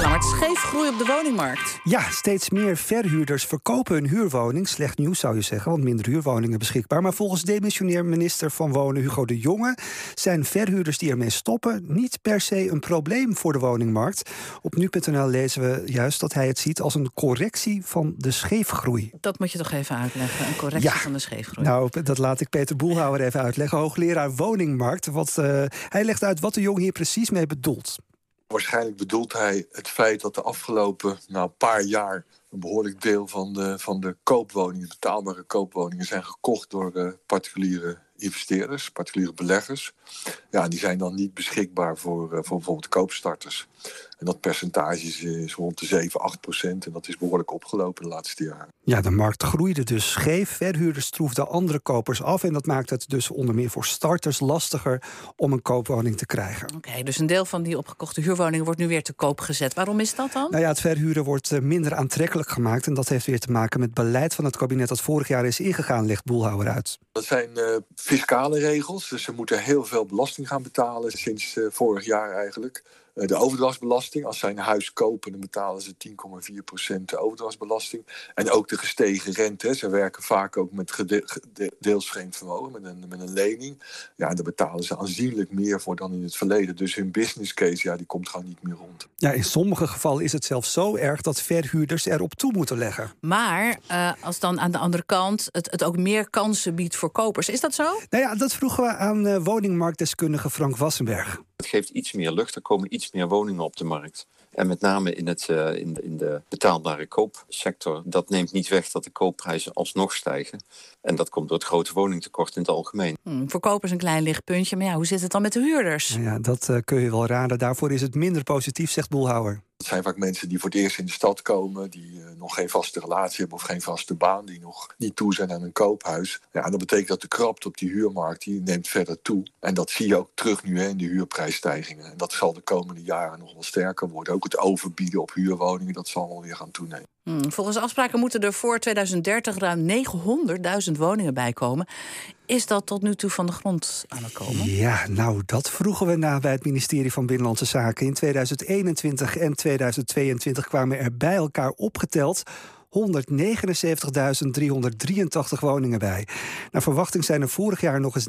Lammert, scheef groei op de woningmarkt. Ja, steeds meer verhuurders verkopen hun huurwoning. Slecht nieuws zou je zeggen, want minder huurwoningen beschikbaar. Maar volgens demissionair minister van Wonen Hugo de Jonge zijn verhuurders die ermee stoppen niet per se een probleem voor de woningmarkt. Op nu.nl lezen we juist dat hij het ziet als een correctie van de scheefgroei. Dat moet je toch even uitleggen, een correctie Ja. van de scheefgroei. Nou, dat laat ik Peter Boelhouwer even uitleggen, hoogleraar woningmarkt. Wat, eh, hij legt uit wat de Jong hier precies mee bedoelt. Waarschijnlijk bedoelt hij het feit dat de afgelopen nou, paar jaar een behoorlijk deel van de, van de koopwoningen, betaalbare koopwoningen, zijn gekocht door eh, particuliere investeerders, particuliere beleggers. Ja, die zijn dan niet beschikbaar voor, eh, voor bijvoorbeeld koopstarters. En dat percentage is, is rond de 7, 8 procent. En dat is behoorlijk opgelopen de laatste jaren. Ja, de markt groeide dus scheef. Verhuurders troefden andere kopers af. En dat maakt het dus onder meer voor starters lastiger om een koopwoning te krijgen. Oké, dus een deel van die opgekochte huurwoningen wordt nu weer te koop gezet. Waarom is dat dan? Nou ja, het verhuren wordt eh, minder aantrekkelijk gemaakt. En dat heeft weer te maken met beleid van het kabinet dat vorig jaar is ingegaan, legt Boelhouwer uit. Dat zijn eh, fiscale regels. Dus ze moeten heel veel belasting gaan betalen sinds eh, vorig jaar eigenlijk. Eh, de overdrachtsbelasting. Als zij een huis kopen, dan betalen ze 10,4% de overdrachtsbelasting. En ook de gestegen rente. hè. Ze werken vaak ook met deels vreemd vermogen, met een, met een lening. Ja, en daar betalen ze aanzienlijk meer voor dan in het verleden. Dus hun business case, ja, die komt gewoon niet meer rond. Ja, in sommige gevallen is het zelfs zo erg dat verhuurders erop toe moeten leggen. Maar eh, als dan aan de andere kant het, het ook meer kansen biedt voor kopers, is dat zo? Nou ja, dat vroegen we aan eh, woningmarktdeskundige Frank Wassenberg. Het geeft iets meer lucht, er komen iets meer woningen op de markt. En met name in, het, eh, in, de, in de betaalbare koopsector, dat neemt niet weg dat de koopprijzen alsnog stijgen. En dat komt door het grote woningtekort in het algemeen. Hm, voor kopers een klein lichtpuntje, maar ja, hoe zit het dan met de huurders? Nou ja, dat eh, kun je wel raden. Daarvoor is het minder positief, zegt Boelhouwer. Dat zijn vaak mensen die voor het eerst in de stad komen, die eh, nog geen vaste relatie hebben of geen vaste baan, die nog niet toe zijn aan een koophuis. Ja, dat betekent dat de krapte op die huurmarkt die neemt verder toe. En dat zie je ook terug nu hè, in de huurprijsstijgingen. En dat zal de komende jaren nog wel sterker worden. Ook het overbieden op huurwoningen, dat zal wel weer gaan toenemen. Hm, volgens afspraken moeten er voor 2030 ruim 900.000 woningen bijkomen. Is dat tot nu toe van de grond aan het komen? Ja, nou, dat vroegen we na bij het ministerie van Binnenlandse Zaken. In 2021 en 2022 kwamen er bij elkaar opgeteld 179.383 woningen bij. Naar verwachting zijn er vorig jaar nog eens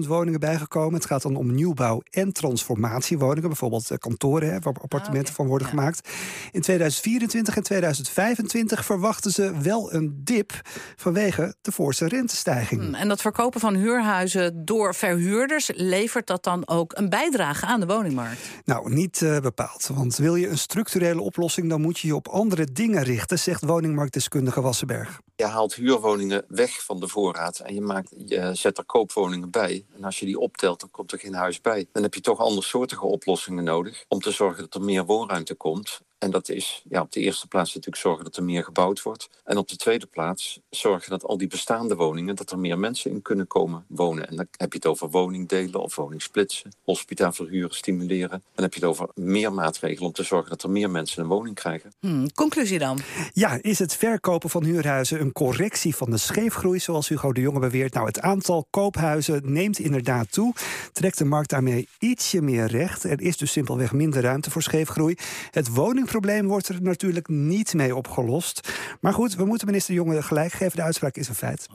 90.000 woningen bijgekomen. Het gaat dan om nieuwbouw en transformatiewoningen. Bijvoorbeeld eh, kantoren hè, waar appartementen oké. van worden Ja. gemaakt. In 2024 en 2025 verwachten ze wel een dip vanwege de voorste rentestijging. Hm, En dat verkopen van huurhuizen door verhuurders, levert dat dan ook een bijdrage aan de woningmarkt? Nou, niet eh, bepaald. Want wil je een structurele oplossing, dan moet je je op andere dingen richten, zegt woningmarktdeskundige Wassenberg. Je haalt huurwoningen weg van de voorraad en je, maakt, je zet er koopwoningen bij. En als je die optelt, dan komt er geen huis bij. Dan heb je toch andersoortige oplossingen nodig om te zorgen dat er meer woonruimte komt. En dat is ja, op de eerste plaats natuurlijk zorgen dat er meer gebouwd wordt. En op de tweede plaats zorgen dat al die bestaande woningen, dat er meer mensen in kunnen komen wonen. En dan heb je het over woningdelen of woningsplitsen, hospita verhuren, stimuleren. Dan heb je het over meer maatregelen om te zorgen dat er meer mensen een woning krijgen. Hm, conclusie dan? Ja, is het verkopen van huurhuizen een correctie van de scheefgroei, zoals Hugo de Jonge beweert? Nou, het aantal koophuizen neemt inderdaad toe. Trekt de markt daarmee ietsje meer recht. Er is dus simpelweg minder ruimte voor scheefgroei. Het woningprobleem wordt er natuurlijk niet mee opgelost. Maar goed, we moeten minister Jonge gelijk geven. De uitspraak is een feit.